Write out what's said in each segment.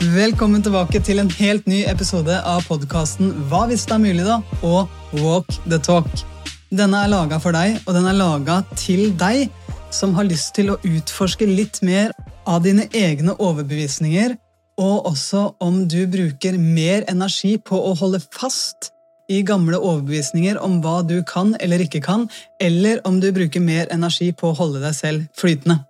Velkommen tilbake til en helt ny episode av podkasten Hva hvis det er mulig, da? og Walk the talk. Denne er laga for deg, og den er laga til deg som har lyst til å utforske litt mer av dine egne overbevisninger, og også om du bruker mer energi på å holde fast i gamle overbevisninger om hva du kan eller ikke kan, eller om du bruker mer energi på å holde deg selv flytende.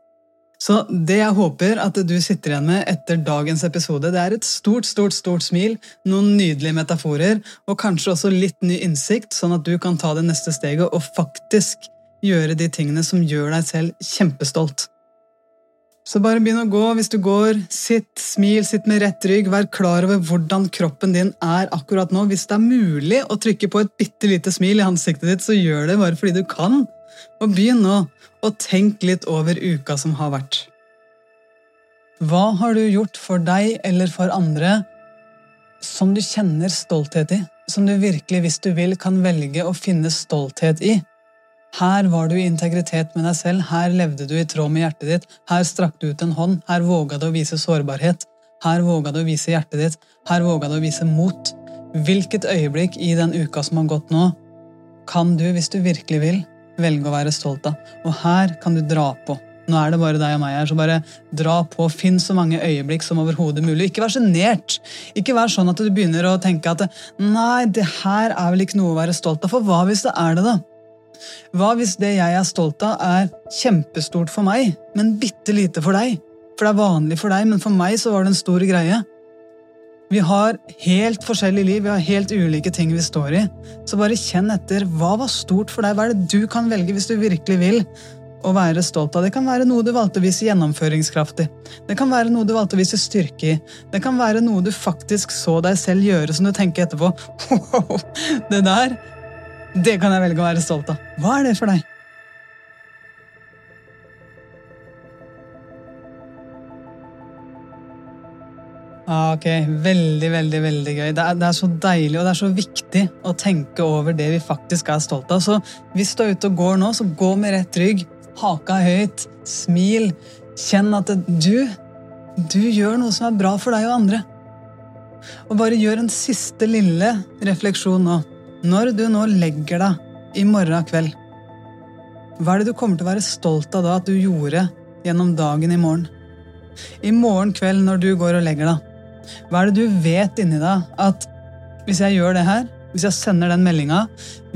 Så det jeg håper at du sitter igjen med etter dagens episode, det er et stort, stort, stort smil, noen nydelige metaforer og kanskje også litt ny innsikt, sånn at du kan ta det neste steget og faktisk gjøre de tingene som gjør deg selv kjempestolt. Så bare begynn å gå hvis du går. Sitt, smil, sitt med rett rygg. Vær klar over hvordan kroppen din er akkurat nå. Hvis det er mulig å trykke på et bitte lite smil i ansiktet ditt, så gjør det bare fordi du kan. Og begynn nå og tenk litt over uka som har vært. Hva har du gjort for deg eller for andre som du kjenner stolthet i? Som du virkelig, hvis du vil, kan velge å finne stolthet i? Her var du i integritet med deg selv, her levde du i tråd med hjertet ditt, her strakk du ut en hånd, her våga du å vise sårbarhet, her våga du å vise hjertet ditt, her våga du å vise mot. Hvilket øyeblikk i den uka som har gått nå, kan du, hvis du virkelig vil, velge å være stolt av. Og her kan du dra på. Nå er det bare deg og meg her, så bare dra på. Finn så mange øyeblikk som overhodet mulig. Ikke vær sjenert. Ikke vær sånn at du begynner å tenke at nei, det her er vel ikke noe å være stolt av. For hva hvis det er det, da? Hva hvis det jeg er stolt av, er kjempestort for meg, men bitte lite for deg? For det er vanlig for deg, men for meg så var det en stor greie. Vi har helt forskjellig liv, vi har helt ulike ting vi står i. Så bare kjenn etter. Hva var stort for deg? Hva er det du kan velge hvis du virkelig vil? Å være stolt av. Det kan være noe du valgte å vise gjennomføringskraftig. Det kan være noe du valgte å vise styrke i. Det kan være noe du faktisk så deg selv gjøre som du tenker etterpå. Det der, det kan jeg velge å være stolt av. Hva er det for deg? Ah, ok, Veldig, veldig veldig gøy. Det er, det er, så deilig og det er så viktig å tenke over det vi faktisk er stolt av. Så hvis du er ute og går nå, så gå med rett rygg, haka høyt, smil. Kjenn at du, du gjør noe som er bra for deg og andre. Og bare gjør en siste lille refleksjon nå. Når du nå legger deg i morgen kveld, hva er det du kommer til å være stolt av da at du gjorde gjennom dagen i morgen? I morgen kveld når du går og legger deg, hva er det du vet inni deg at hvis jeg gjør det her, hvis jeg sender den meldinga,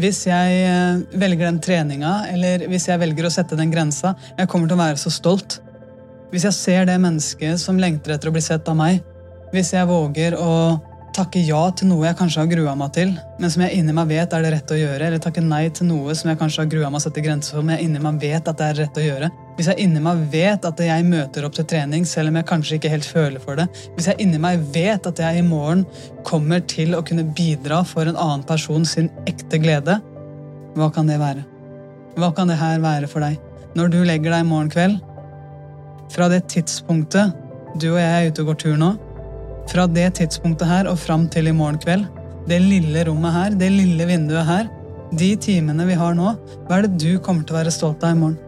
hvis jeg eh, velger den treninga, eller hvis jeg velger å sette den grensa, jeg kommer til å være så stolt. Hvis jeg ser det mennesket som lengter etter å bli sett av meg, hvis jeg våger å takke ja til noe jeg kanskje har grua meg til, men som jeg inni meg vet er det rett å gjøre, eller takke nei til noe som jeg kanskje har grua meg å sette grenser for, men jeg inni meg vet at det er rett å gjøre. Hvis jeg inni meg vet at jeg møter opp til trening, selv om jeg kanskje ikke helt føler for det, hvis jeg inni meg vet at jeg i morgen kommer til å kunne bidra for en annen person sin ekte glede, hva kan det være? Hva kan det her være for deg? Når du legger deg i morgen kveld, fra det tidspunktet du og jeg er ute og går tur nå, fra det tidspunktet her og fram til i morgen kveld, det lille rommet her, det lille vinduet her, de timene vi har nå, hva er det du kommer til å være stolt av i morgen?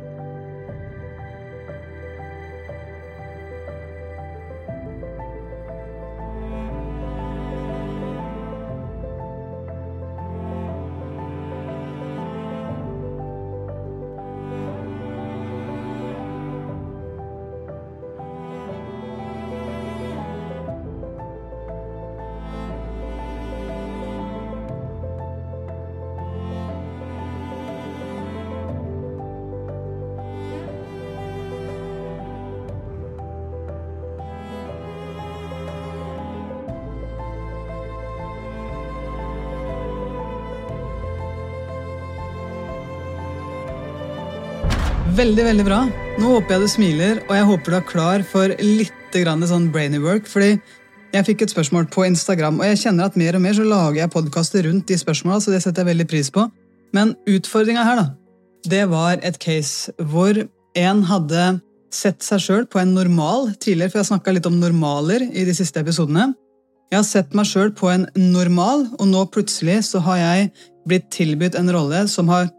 Veldig, veldig bra. Nå håper jeg du smiler, og jeg håper du er klar for litt sånn brainy work. fordi jeg fikk et spørsmål på Instagram, og jeg kjenner at mer og mer så lager jeg podkaster rundt de spørsmåla, så det setter jeg veldig pris på. Men utfordringa her, da, det var et case hvor en hadde sett seg sjøl på en normal tidligere, for jeg snakka litt om normaler i de siste episodene. Jeg har sett meg sjøl på en normal, og nå plutselig så har jeg blitt tilbudt en rolle som har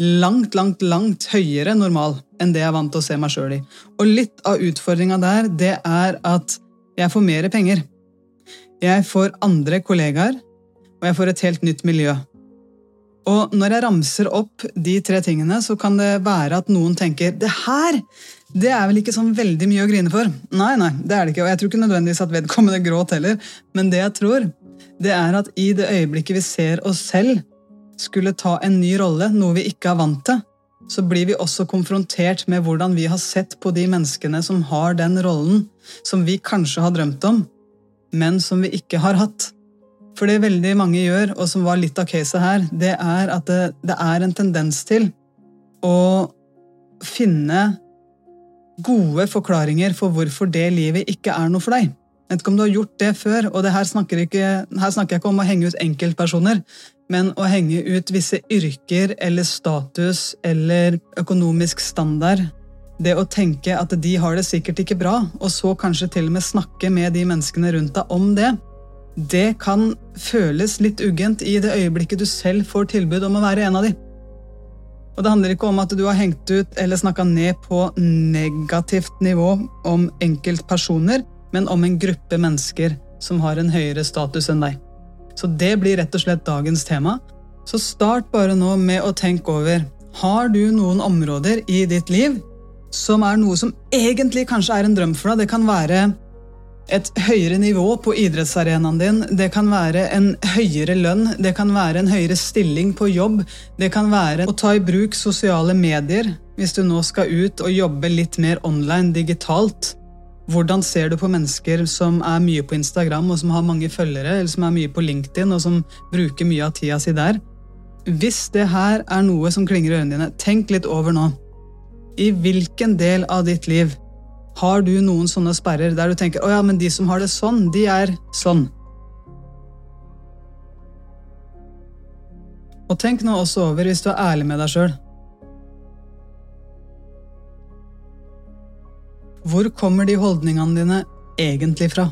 langt, langt, langt høyere normal enn det jeg er vant til å se meg sjøl i. Og litt av utfordringa der, det er at Jeg får mer penger. Jeg får andre kollegaer, og jeg får et helt nytt miljø. Og når jeg ramser opp de tre tingene, så kan det være at noen tenker det her det er vel ikke sånn veldig mye å grine for. Nei, nei, det er det ikke. Og jeg tror ikke nødvendigvis at vedkommende gråt heller. Men det jeg tror, det er at i det øyeblikket vi ser oss selv skulle ta en ny rolle, noe vi ikke er vant til, så blir vi også konfrontert med hvordan vi har sett på de menneskene som har den rollen som vi kanskje har drømt om, men som vi ikke har hatt. For det veldig mange gjør, og som var litt av caset her, det er at det, det er en tendens til å finne gode forklaringer for hvorfor det livet ikke er noe for deg. Jeg vet ikke om du har gjort det før, og det her snakker, ikke, her snakker jeg ikke om å henge ut enkeltpersoner, men å henge ut visse yrker eller status eller økonomisk standard. Det å tenke at de har det sikkert ikke bra, og så kanskje til og med snakke med de menneskene rundt deg om det det kan føles litt uggent i det øyeblikket du selv får tilbud om å være en av de. Og Det handler ikke om at du har hengt ut eller snakka ned på negativt nivå om enkeltpersoner, men om en gruppe mennesker som har en høyere status enn deg. Så det blir rett og slett dagens tema. Så start bare nå med å tenke over har du noen områder i ditt liv som er noe som egentlig kanskje er en drøm for deg. Det kan være et høyere nivå på idrettsarenaen din. Det kan være en høyere lønn, det kan være en høyere stilling på jobb. Det kan være å ta i bruk sosiale medier hvis du nå skal ut og jobbe litt mer online, digitalt. Hvordan ser du på mennesker som er mye på Instagram og som har mange følgere, eller som er mye på LinkedIn og som bruker mye av tida si der? Hvis det her er noe som klinger i ørene dine, tenk litt over nå. I hvilken del av ditt liv har du noen sånne sperrer der du tenker å ja, men de som har det sånn, de er sånn? Og tenk nå også over, hvis du er ærlig med deg sjøl Hvor kommer de holdningene dine egentlig fra?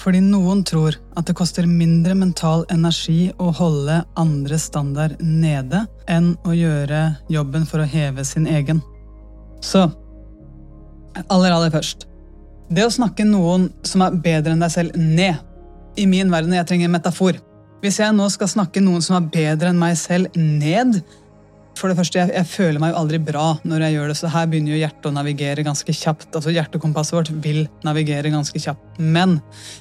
Fordi noen tror at det koster mindre mental energi å holde andres standard nede enn å gjøre jobben for å heve sin egen. Så Aller, aller først. Det å snakke noen som er bedre enn deg selv, ned. I min verden, jeg trenger en metafor. Hvis jeg nå skal snakke noen som er bedre enn meg selv, ned For det første, jeg, jeg føler meg jo aldri bra når jeg gjør det, så her begynner jo hjertet å navigere ganske kjapt. Altså Hjertekompasset vårt vil navigere ganske kjapt. Men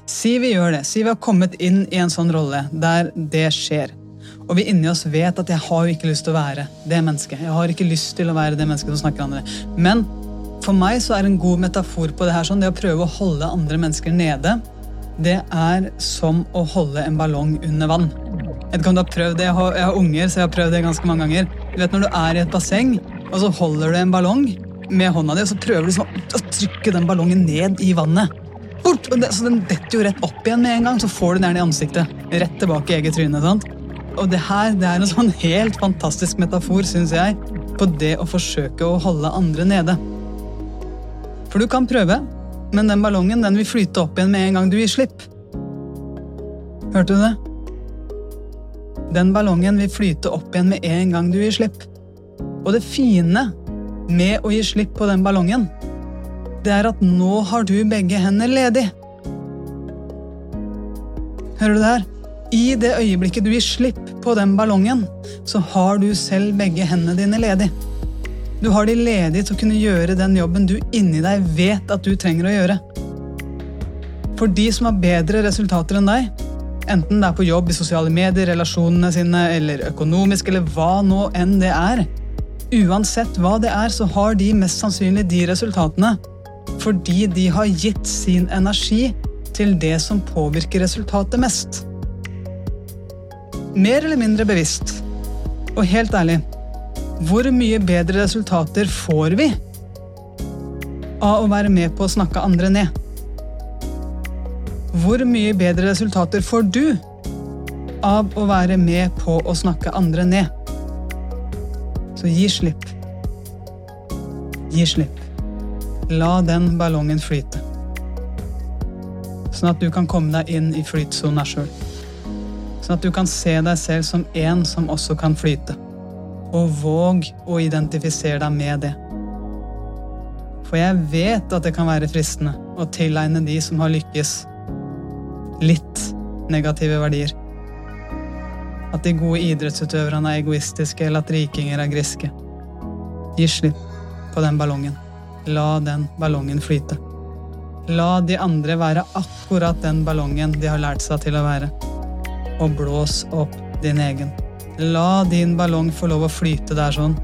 si vi gjør det. Si vi har kommet inn i en sånn rolle der det skjer. Og vi inni oss vet at jeg har jo ikke lyst til å være det mennesket. Jeg har ikke lyst til å være det mennesket som snakker andre. Men for meg så er en god metafor på det her sånn, det å prøve å holde andre mennesker nede, det er som å holde en ballong under vann. Jeg vet ikke om du har prøvd det, jeg har, jeg har unger, så jeg har prøvd det ganske mange ganger. Du vet Når du er i et basseng, og så holder du en ballong med hånda di, og så prøver du liksom å trykke den ballongen ned i vannet. Bort! Så Den detter jo rett opp igjen med en gang, så får du den i ansiktet. Rett tilbake i eget tryne. sant? Og det her det er en sånn helt fantastisk metafor, syns jeg, på det å forsøke å holde andre nede. For du kan prøve, men den ballongen den vil flyte opp igjen med en gang du gir slipp. Hørte du det? Den ballongen vil flyte opp igjen med en gang du gir slipp. Og det fine med å gi slipp på den ballongen, det er at nå har du begge hender ledig. Hører du det her? I det øyeblikket du gir slipp på den ballongen, så har du selv begge hendene dine ledig. Du har de ledige til å kunne gjøre den jobben du inni deg vet at du trenger å gjøre. For de som har bedre resultater enn deg, enten det er på jobb, i sosiale medier, relasjonene sine eller økonomisk eller hva nå enn det er, uansett hva det er, så har de mest sannsynlig de resultatene fordi de har gitt sin energi til det som påvirker resultatet mest. Mer eller mindre bevisst. Og helt ærlig, hvor mye bedre resultater får vi av å være med på å snakke andre ned? Hvor mye bedre resultater får du av å være med på å snakke andre ned? Så gi slipp. Gi slipp. La den ballongen flyte. Sånn at du kan komme deg inn i flytsona sjøl. Sånn at du kan se deg selv som en som også kan flyte og våg å identifisere deg med det. For jeg vet at det kan være fristende å tilegne de som har lykkes, litt negative verdier. At de gode idrettsutøverne er egoistiske, eller at rikinger er griske. Gi slipp på den ballongen. La den ballongen flyte. La de andre være akkurat den ballongen de har lært seg til å være. Og blås opp din egen. La din ballong få lov å flyte der sånn.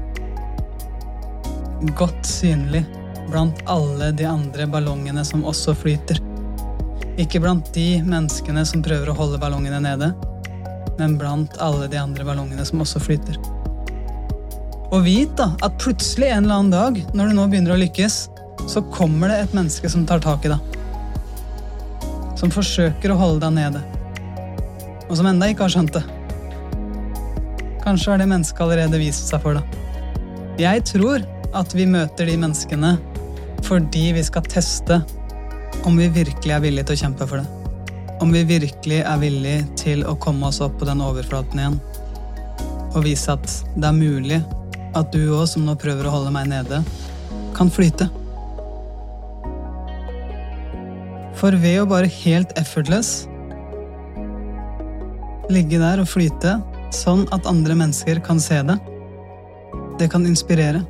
Godt synlig blant alle de andre ballongene som også flyter. Ikke blant de menneskene som prøver å holde ballongene nede, men blant alle de andre ballongene som også flyter. Og vit da at plutselig en eller annen dag, når du nå begynner å lykkes, så kommer det et menneske som tar tak i deg. Som forsøker å holde deg nede. Og som enda ikke har skjønt det. Kanskje har det mennesket allerede vist seg for deg. Jeg tror at vi møter de menneskene fordi vi skal teste om vi virkelig er villige til å kjempe for det. Om vi virkelig er villige til å komme oss opp på den overflaten igjen. Og vise at det er mulig at du òg, som nå prøver å holde meg nede, kan flyte. For ved å bare helt effortless ligge der og flyte sånn at andre mennesker kan se det, det kan inspirere.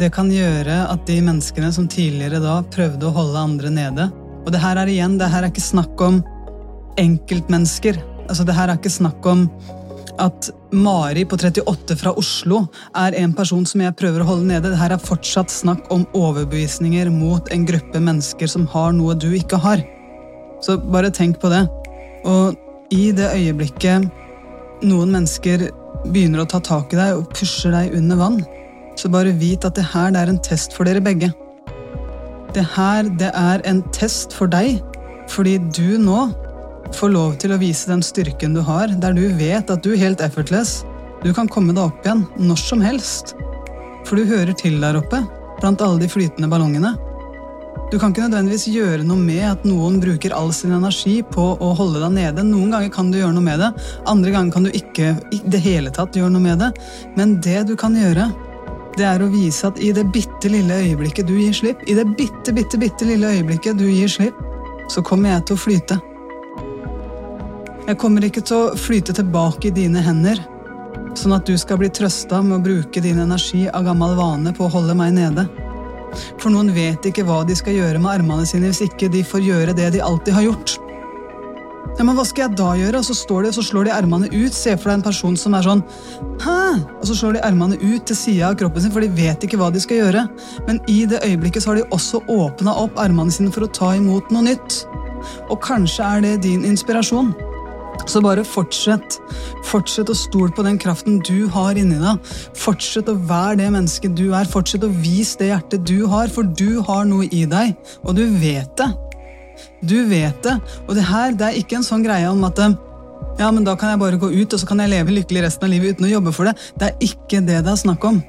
Det kan gjøre at de menneskene som tidligere da prøvde å holde andre nede Og det her er igjen, det her er ikke snakk om enkeltmennesker. Altså, det her er ikke snakk om at Mari på 38 fra Oslo er en person som jeg prøver å holde nede. Det her er fortsatt snakk om overbevisninger mot en gruppe mennesker som har noe du ikke har. Så bare tenk på det. Og i det øyeblikket noen mennesker begynner å ta tak i deg og pusher deg under vann, så bare vit at det her det er en test for dere begge. Det her det er en test for deg, fordi du nå får lov til å vise den styrken du har, der du vet at du helt effortless, du kan komme deg opp igjen når som helst. For du hører til der oppe, blant alle de flytende ballongene. Du kan ikke nødvendigvis gjøre noe med at noen bruker all sin energi på å holde deg nede. Noen ganger kan du gjøre noe med det, andre ganger kan du ikke i det hele tatt gjøre noe med det. Men det du kan gjøre, det er å vise at i det bitte lille øyeblikket du gir slipp, i det bitte, bitte, bitte lille øyeblikket du gir slipp, så kommer jeg til å flyte. Jeg kommer ikke til å flyte tilbake i dine hender, sånn at du skal bli trøsta med å bruke din energi av gammel vane på å holde meg nede. For noen vet ikke hva de skal gjøre med armene sine hvis ikke de får gjøre det de alltid har gjort. Ja, men hva skal jeg da gjøre? Og så, står de, og så slår de armene ut. Se for deg en person som er sånn Hæ? Og så slår de armene ut til sida av kroppen sin, for de vet ikke hva de skal gjøre. Men i det øyeblikket så har de også åpna opp armene sine for å ta imot noe nytt. Og kanskje er det din inspirasjon. Så bare fortsett. Fortsett å stole på den kraften du har inni deg. Fortsett å være det mennesket du er. Fortsett å vise det hjertet du har, for du har noe i deg, og du vet det. Du vet det. Og det her det er ikke en sånn greie om at ja, men da kan jeg bare gå ut og så kan jeg leve lykkelig resten av livet uten å jobbe for det. Det er ikke det det er snakk om.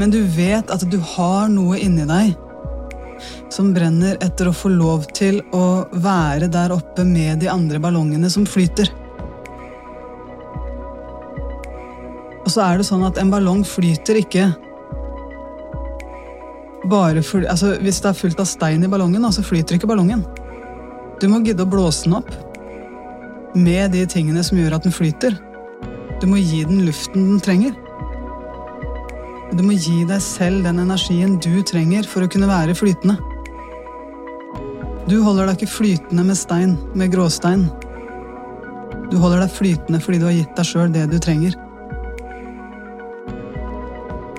Men du vet at du har noe inni deg som brenner etter å få lov til å være der oppe med de andre ballongene som flyter. Og så er det sånn at en ballong flyter ikke bare for, altså, Hvis det er fullt av stein i ballongen, så flyter ikke ballongen. Du må gidde å blåse den opp med de tingene som gjør at den flyter. Du må gi den luften den trenger. Du må gi deg selv den energien du trenger for å kunne være flytende. Du holder deg ikke flytende med stein, med gråstein. Du holder deg flytende fordi du har gitt deg sjøl det du trenger.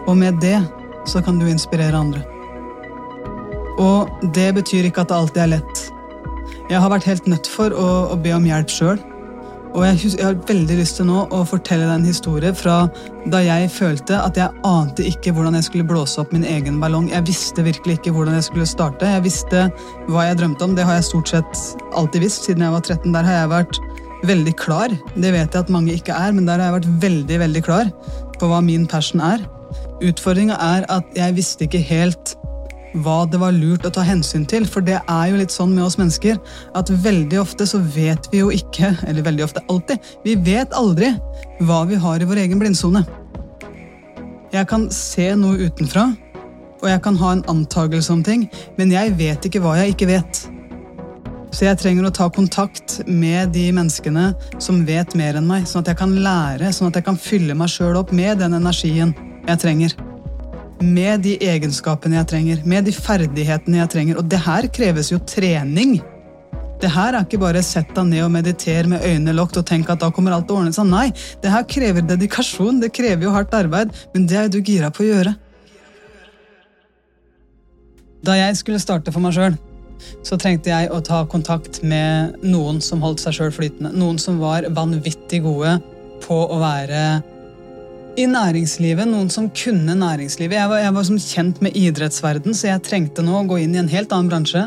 Og med det så kan du inspirere andre. Og det betyr ikke at det alltid er lett. Jeg har vært helt nødt for å, å be om hjelp sjøl. Og jeg, jeg, har veldig lyst til nå å fortelle deg en historie fra da jeg følte at jeg ante ikke hvordan jeg skulle blåse opp min egen ballong. Jeg visste virkelig ikke hvordan jeg skulle starte. Jeg visste hva jeg drømte om. Det har jeg stort sett alltid visst siden jeg var 13. Der har jeg vært veldig klar. Det vet jeg at mange ikke er, men der har jeg vært veldig, veldig klar på hva min passion er. Utfordringa er at jeg visste ikke helt hva det var lurt å ta hensyn til. For det er jo litt sånn med oss mennesker at veldig ofte så vet vi jo ikke, eller veldig ofte alltid, vi vet aldri hva vi har i vår egen blindsone. Jeg kan se noe utenfra. og jeg kan ha en antakelse om ting, men jeg vet ikke hva jeg ikke vet. Så jeg trenger å ta kontakt med de menneskene som vet mer enn meg, sånn at jeg kan lære, sånn at jeg kan fylle meg sjøl opp med den energien jeg trenger. Med de egenskapene jeg trenger, med de ferdighetene jeg trenger. Og det her kreves jo trening. Det her er ikke bare sett deg ned og meditere med øynene lukket og tenk at da kommer alt til å ordne seg. Nei, det her krever dedikasjon, det krever jo hardt arbeid, men det er du gira på å gjøre. Da jeg skulle starte for meg sjøl, så trengte jeg å ta kontakt med noen som holdt seg sjøl flytende. Noen som var vanvittig gode på å være i næringslivet, noen som kunne næringslivet. Jeg var, jeg var som kjent med idrettsverden, så jeg trengte nå å gå inn i en helt annen bransje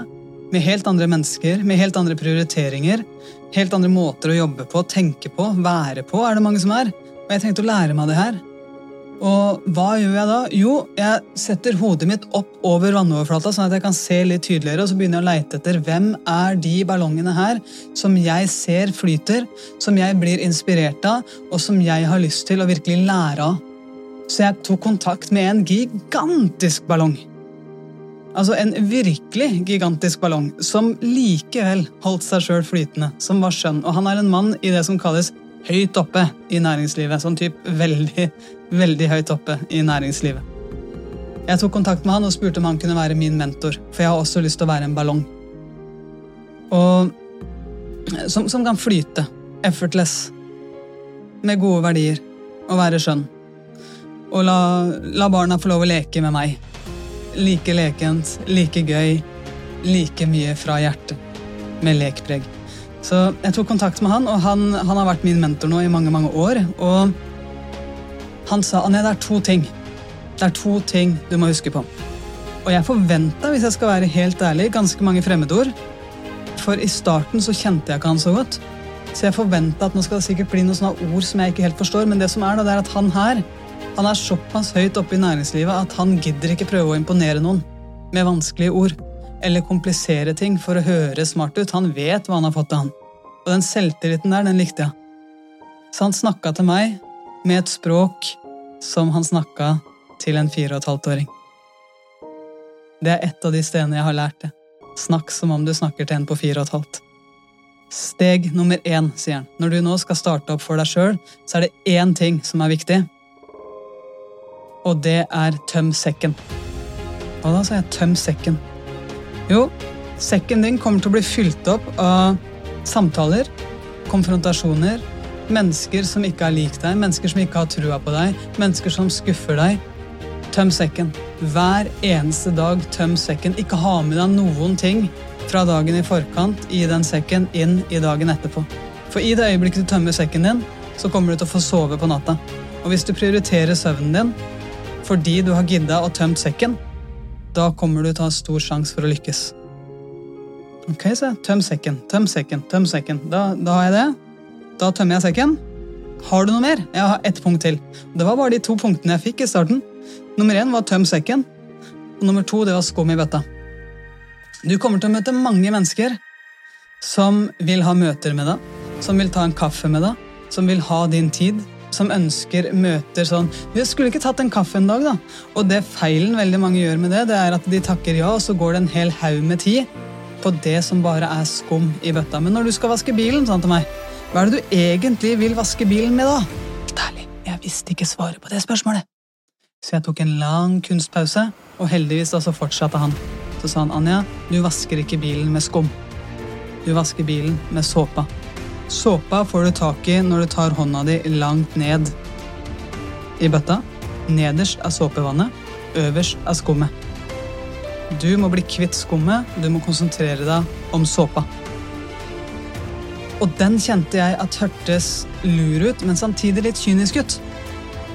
med helt andre mennesker, med helt andre prioriteringer, helt andre måter å jobbe på, tenke på, være på, er det mange som er. Og jeg trengte å lære meg det her. Og hva gjør jeg da? Jo, jeg setter hodet mitt opp over vannoverflata, sånn at jeg kan se litt tydeligere, og så begynner jeg å leite etter hvem er de ballongene her som jeg ser flyter, som jeg blir inspirert av, og som jeg har lyst til å virkelig lære av. Så jeg tok kontakt med en gigantisk ballong. Altså en virkelig gigantisk ballong som likevel holdt seg sjøl flytende, som var skjønn. Og han er en mann i det som kalles høyt oppe i næringslivet. Sånn typ veldig, veldig høyt oppe i næringslivet. Jeg tok kontakt med han og spurte om han kunne være min mentor, for jeg har også lyst til å være en ballong. Og som, som kan flyte. Effortless. Med gode verdier. Og være skjønn. Og la, la barna få lov å leke med meg like lekent, like gøy, like mye fra hjertet. Med lekpreg. Så jeg tok kontakt med han, og han, han, har vært min mentor nå i mange mange år. Og han sa at det er to ting. Det er to ting du må huske på. Og jeg forventa, hvis jeg skal være helt ærlig, ganske mange fremmedord. For i starten så kjente jeg ikke han så godt. Så jeg forventa at nå skal det sikkert bli noen sånne ord som jeg ikke helt forstår. Men det som er da, det er at han her han er såpass høyt oppe i næringslivet at han gidder ikke prøve å imponere noen med vanskelige ord eller komplisere ting for å høre smart ut. Han vet hva han har fått til, han. Og den selvtilliten der, den likte jeg. Så han snakka til meg med et språk som han snakka til en fire og et halvt åring. Det er et av de stedene jeg har lært det. Snakk som om du snakker til en på fire og et halvt. Steg nummer én, sier han. Når du nå skal starte opp for deg sjøl, så er det én ting som er viktig og det er tøm sekken. Hva da, sa jeg. Tøm sekken. Jo, sekken din kommer til å bli fylt opp av samtaler, konfrontasjoner, mennesker som ikke er lik deg, mennesker som ikke har trua på deg, mennesker som skuffer deg. Tøm sekken. Hver eneste dag tøm sekken. Ikke ha med deg noen ting fra dagen i forkant i den sekken inn i dagen etterpå. For i det øyeblikket du tømmer sekken din, så kommer du til å få sove på natta. Og hvis du prioriterer søvnen din, fordi du har gidda og tømt sekken, da kommer du til å ha stor sjanse for å lykkes. Ok, se. tøm sekken, tøm sekken, tøm sekken. Da, da har jeg det. Da tømmer jeg sekken. Har du noe mer? Jeg har ett punkt til. Det var bare de to punktene jeg fikk i starten. Nummer én var tøm sekken, og nummer to det var skum i bøtta. Du kommer til å møte mange mennesker som vil ha møter med deg, som vil ta en kaffe med deg, som vil ha din tid, som ønsker møter sånn Vi skulle ikke tatt en kaffe en dag, da. Og det feilen veldig mange gjør med det, det er at de takker ja, og så går det en hel haug med tid på det som bare er skum i bøtta. Men når du skal vaske bilen, sånn til meg, hva er det du egentlig vil vaske bilen med, da? Ærlig, jeg visste ikke svaret på det spørsmålet. Så jeg tok en lang kunstpause, og heldigvis da så fortsatte han. Så sa han, Anja, du vasker ikke bilen med skum. Du vasker bilen med såpa. Såpa får du tak i når du tar hånda di langt ned i bøtta. Nederst er såpevannet, øverst er skummet. Du må bli kvitt skummet, du må konsentrere deg om såpa. Og den kjente jeg at hørtes lur ut, men samtidig litt kynisk ut.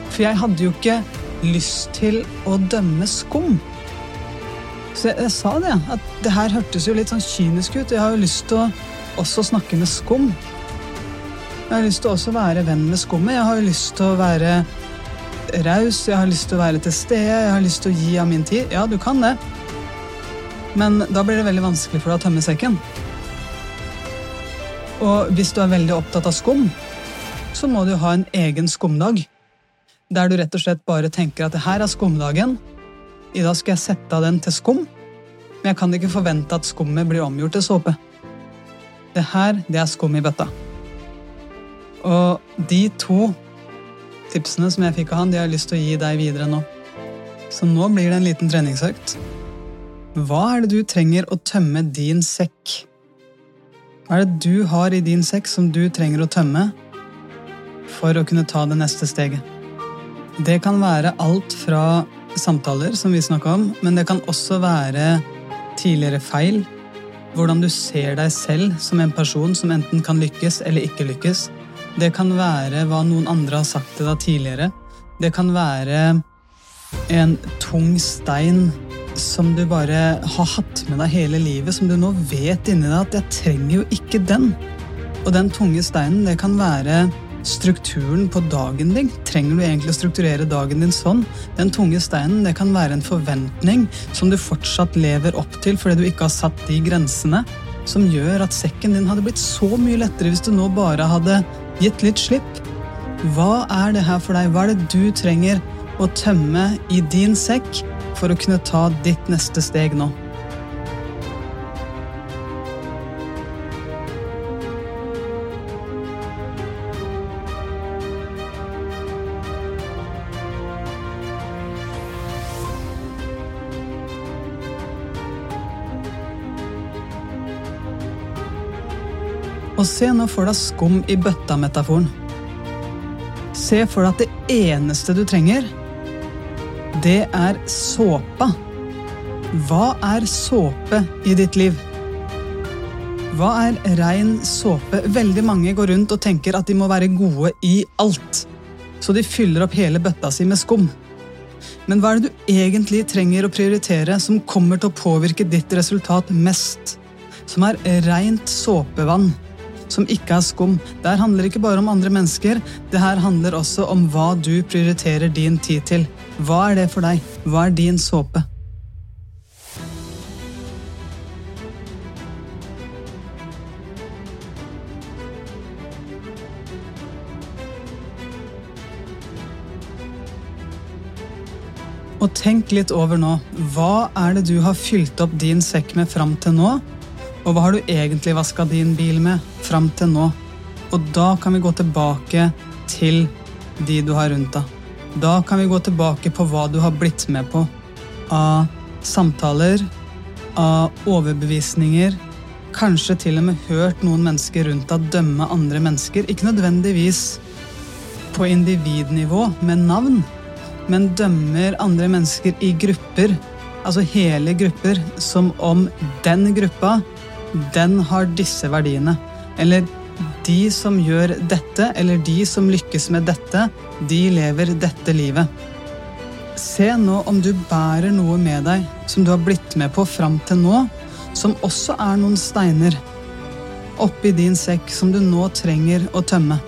For jeg hadde jo ikke lyst til å dømme skum. Så jeg, jeg sa det, at det her hørtes jo litt sånn kynisk ut. Jeg har jo lyst til å også snakke med skum. Jeg har lyst til å være venn med skummet. Jeg har lyst til å være raus, jeg har lyst til å være til stede, jeg har lyst til å gi av min tid. Ja, du kan det. Men da blir det veldig vanskelig for deg å tømme sekken. Og hvis du er veldig opptatt av skum, så må du ha en egen skumdag. Der du rett og slett bare tenker at det her er skumdagen. i dag skal jeg sette av den til skum, men jeg kan ikke forvente at skummet blir omgjort til såpe. Det her, det er skum i bøtta. Og de to tipsene som jeg fikk av han, de har jeg lyst til å gi deg videre nå. Så nå blir det en liten treningsøkt. Hva er det du trenger å tømme din sekk? Hva er det du har i din sekk som du trenger å tømme for å kunne ta det neste steget? Det kan være alt fra samtaler, som vi snakka om, men det kan også være tidligere feil. Hvordan du ser deg selv som en person som enten kan lykkes eller ikke lykkes. Det kan være hva noen andre har sagt til deg tidligere. Det kan være en tung stein som du bare har hatt med deg hele livet, som du nå vet inni deg at 'jeg trenger jo ikke den'. Og den tunge steinen, det kan være strukturen på dagen din. Trenger du egentlig å strukturere dagen din sånn? Den tunge steinen det kan være en forventning som du fortsatt lever opp til fordi du ikke har satt de grensene, som gjør at sekken din hadde blitt så mye lettere hvis du nå bare hadde gitt litt slipp. Hva er det her for deg? Hva er det du trenger å tømme i din sekk for å kunne ta ditt neste steg nå? Og se nå for deg skum i bøtta-metaforen. Se for deg at det eneste du trenger, det er såpa. Hva er såpe i ditt liv? Hva er rein såpe? Veldig mange går rundt og tenker at de må være gode i alt. Så de fyller opp hele bøtta si med skum. Men hva er det du egentlig trenger å prioritere som kommer til å påvirke ditt resultat mest? Som er reint såpevann som ikke er skum. Det her handler ikke bare om andre mennesker, det her handler også om hva du prioriterer din tid til. Hva er det for deg? Hva er din såpe? Og tenk litt over nå. Hva er det du har fylt opp din sekk med fram til nå? Og hva har du egentlig vaska din bil med fram til nå? Og da kan vi gå tilbake til de du har rundt deg. Da kan vi gå tilbake på hva du har blitt med på av samtaler, av overbevisninger, kanskje til og med hørt noen mennesker rundt deg dømme andre mennesker. Ikke nødvendigvis på individnivå med navn, men dømmer andre mennesker i grupper, altså hele grupper, som om den gruppa den har disse verdiene. Eller de som gjør dette, eller de som lykkes med dette, de lever dette livet. Se nå om du bærer noe med deg som du har blitt med på fram til nå, som også er noen steiner oppi din sekk som du nå trenger å tømme.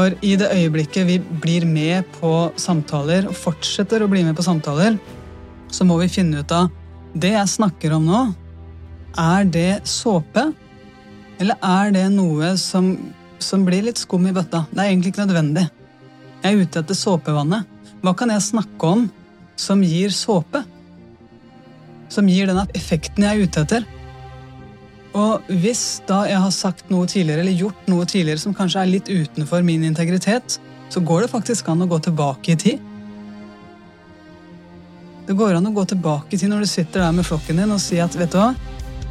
For i det øyeblikket vi blir med på samtaler, og fortsetter å bli med på samtaler, så må vi finne ut av det jeg snakker om nå, er det såpe? Eller er det noe som, som blir litt skum i bøtta? Det er egentlig ikke nødvendig. Jeg er ute etter såpevannet. Hva kan jeg snakke om som gir såpe? Som gir den effekten jeg er ute etter? Og hvis da jeg har sagt noe tidligere, eller gjort noe tidligere som kanskje er litt utenfor min integritet, så går det faktisk an å gå tilbake i tid. Det går an å gå tilbake i tid når du sitter der med flokken din og si at vet du hva,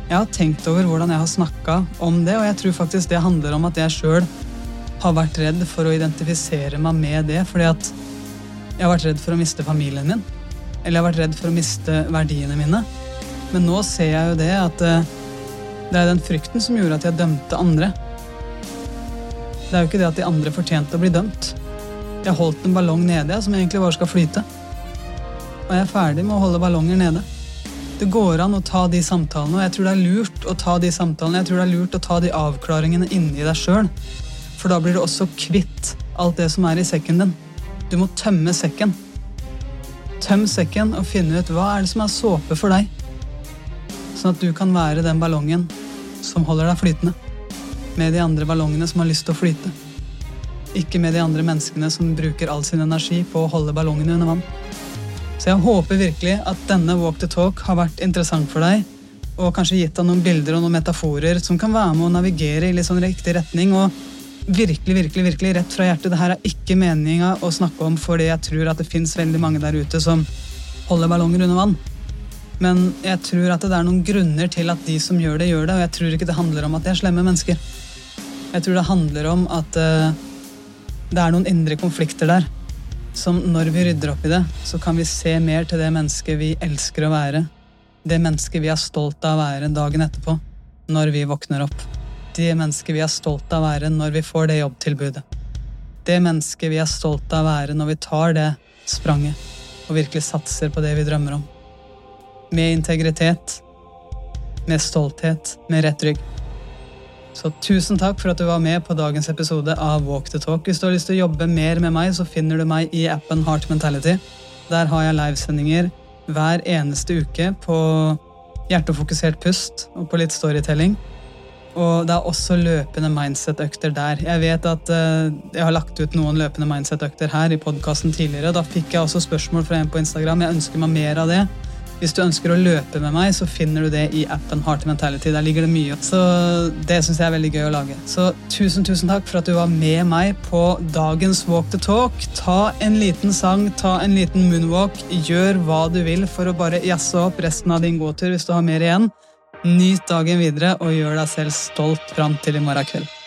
jeg har tenkt over hvordan jeg har snakka om det, og jeg tror faktisk det handler om at jeg sjøl har vært redd for å identifisere meg med det, fordi at jeg har vært redd for å miste familien min. Eller jeg har vært redd for å miste verdiene mine. Men nå ser jeg jo det at eh, det er den frykten som gjorde at jeg dømte andre. Det er jo ikke det at de andre fortjente å bli dømt. Jeg holdt en ballong nede som egentlig bare skal flyte. Og jeg er ferdig med å holde ballonger nede. Det går an å ta de samtalene, og jeg tror det er lurt å ta de samtalene. Jeg tror det er lurt å ta de avklaringene inni deg sjøl, for da blir du også kvitt alt det som er i sekken din. Du må tømme sekken. Tøm sekken og finne ut hva er det som er såpe for deg. Sånn at du kan være den ballongen som holder deg flytende. Med de andre ballongene som har lyst til å flyte. Ikke med de andre menneskene som bruker all sin energi på å holde ballongene under vann. Så jeg håper virkelig at denne Walk the Talk har vært interessant for deg. Og kanskje gitt deg noen bilder og noen metaforer som kan være med å navigere i litt sånn riktig retning. og virkelig, virkelig, virkelig rett fra hjertet. Dette er ikke meninga å snakke om fordi jeg tror at det fins veldig mange der ute som holder ballonger under vann. Men jeg tror at det er noen grunner til at de som gjør det, gjør det. Og jeg tror ikke det handler om at de er slemme mennesker. Jeg tror det handler om at uh, det er noen indre konflikter der. Som når vi rydder opp i det, så kan vi se mer til det mennesket vi elsker å være. Det mennesket vi er stolt av å være dagen etterpå, når vi våkner opp det mennesket vi er stolt av å være når vi får det jobbtilbudet. Det mennesket vi er stolt av å være når vi tar det spranget og virkelig satser på det vi drømmer om. Med integritet, med stolthet, med rett rygg. Så tusen takk for at du var med på dagens episode av Walk the Talk. Hvis du har lyst til å jobbe mer med meg, så finner du meg i appen Heart Mentality. Der har jeg livesendinger hver eneste uke på hjertefokusert pust og på litt storytelling. Og det er også løpende mindset-økter der. Jeg vet at uh, jeg har lagt ut noen løpende mindset-økter her i podkasten tidligere. Da fikk jeg også spørsmål fra en på Instagram. Jeg ønsker meg mer av det. Hvis du ønsker å løpe med meg, så finner du det i appen Heart Mentality. Der ligger det mye. Så det syns jeg er veldig gøy å lage. Så tusen, tusen takk for at du var med meg på dagens Walk the Talk. Ta en liten sang, ta en liten moonwalk. Gjør hva du vil for å bare jazze opp resten av din gåtur hvis du har mer igjen. Nyt dagen videre og gjør deg selv stolt fram til i morgen kveld.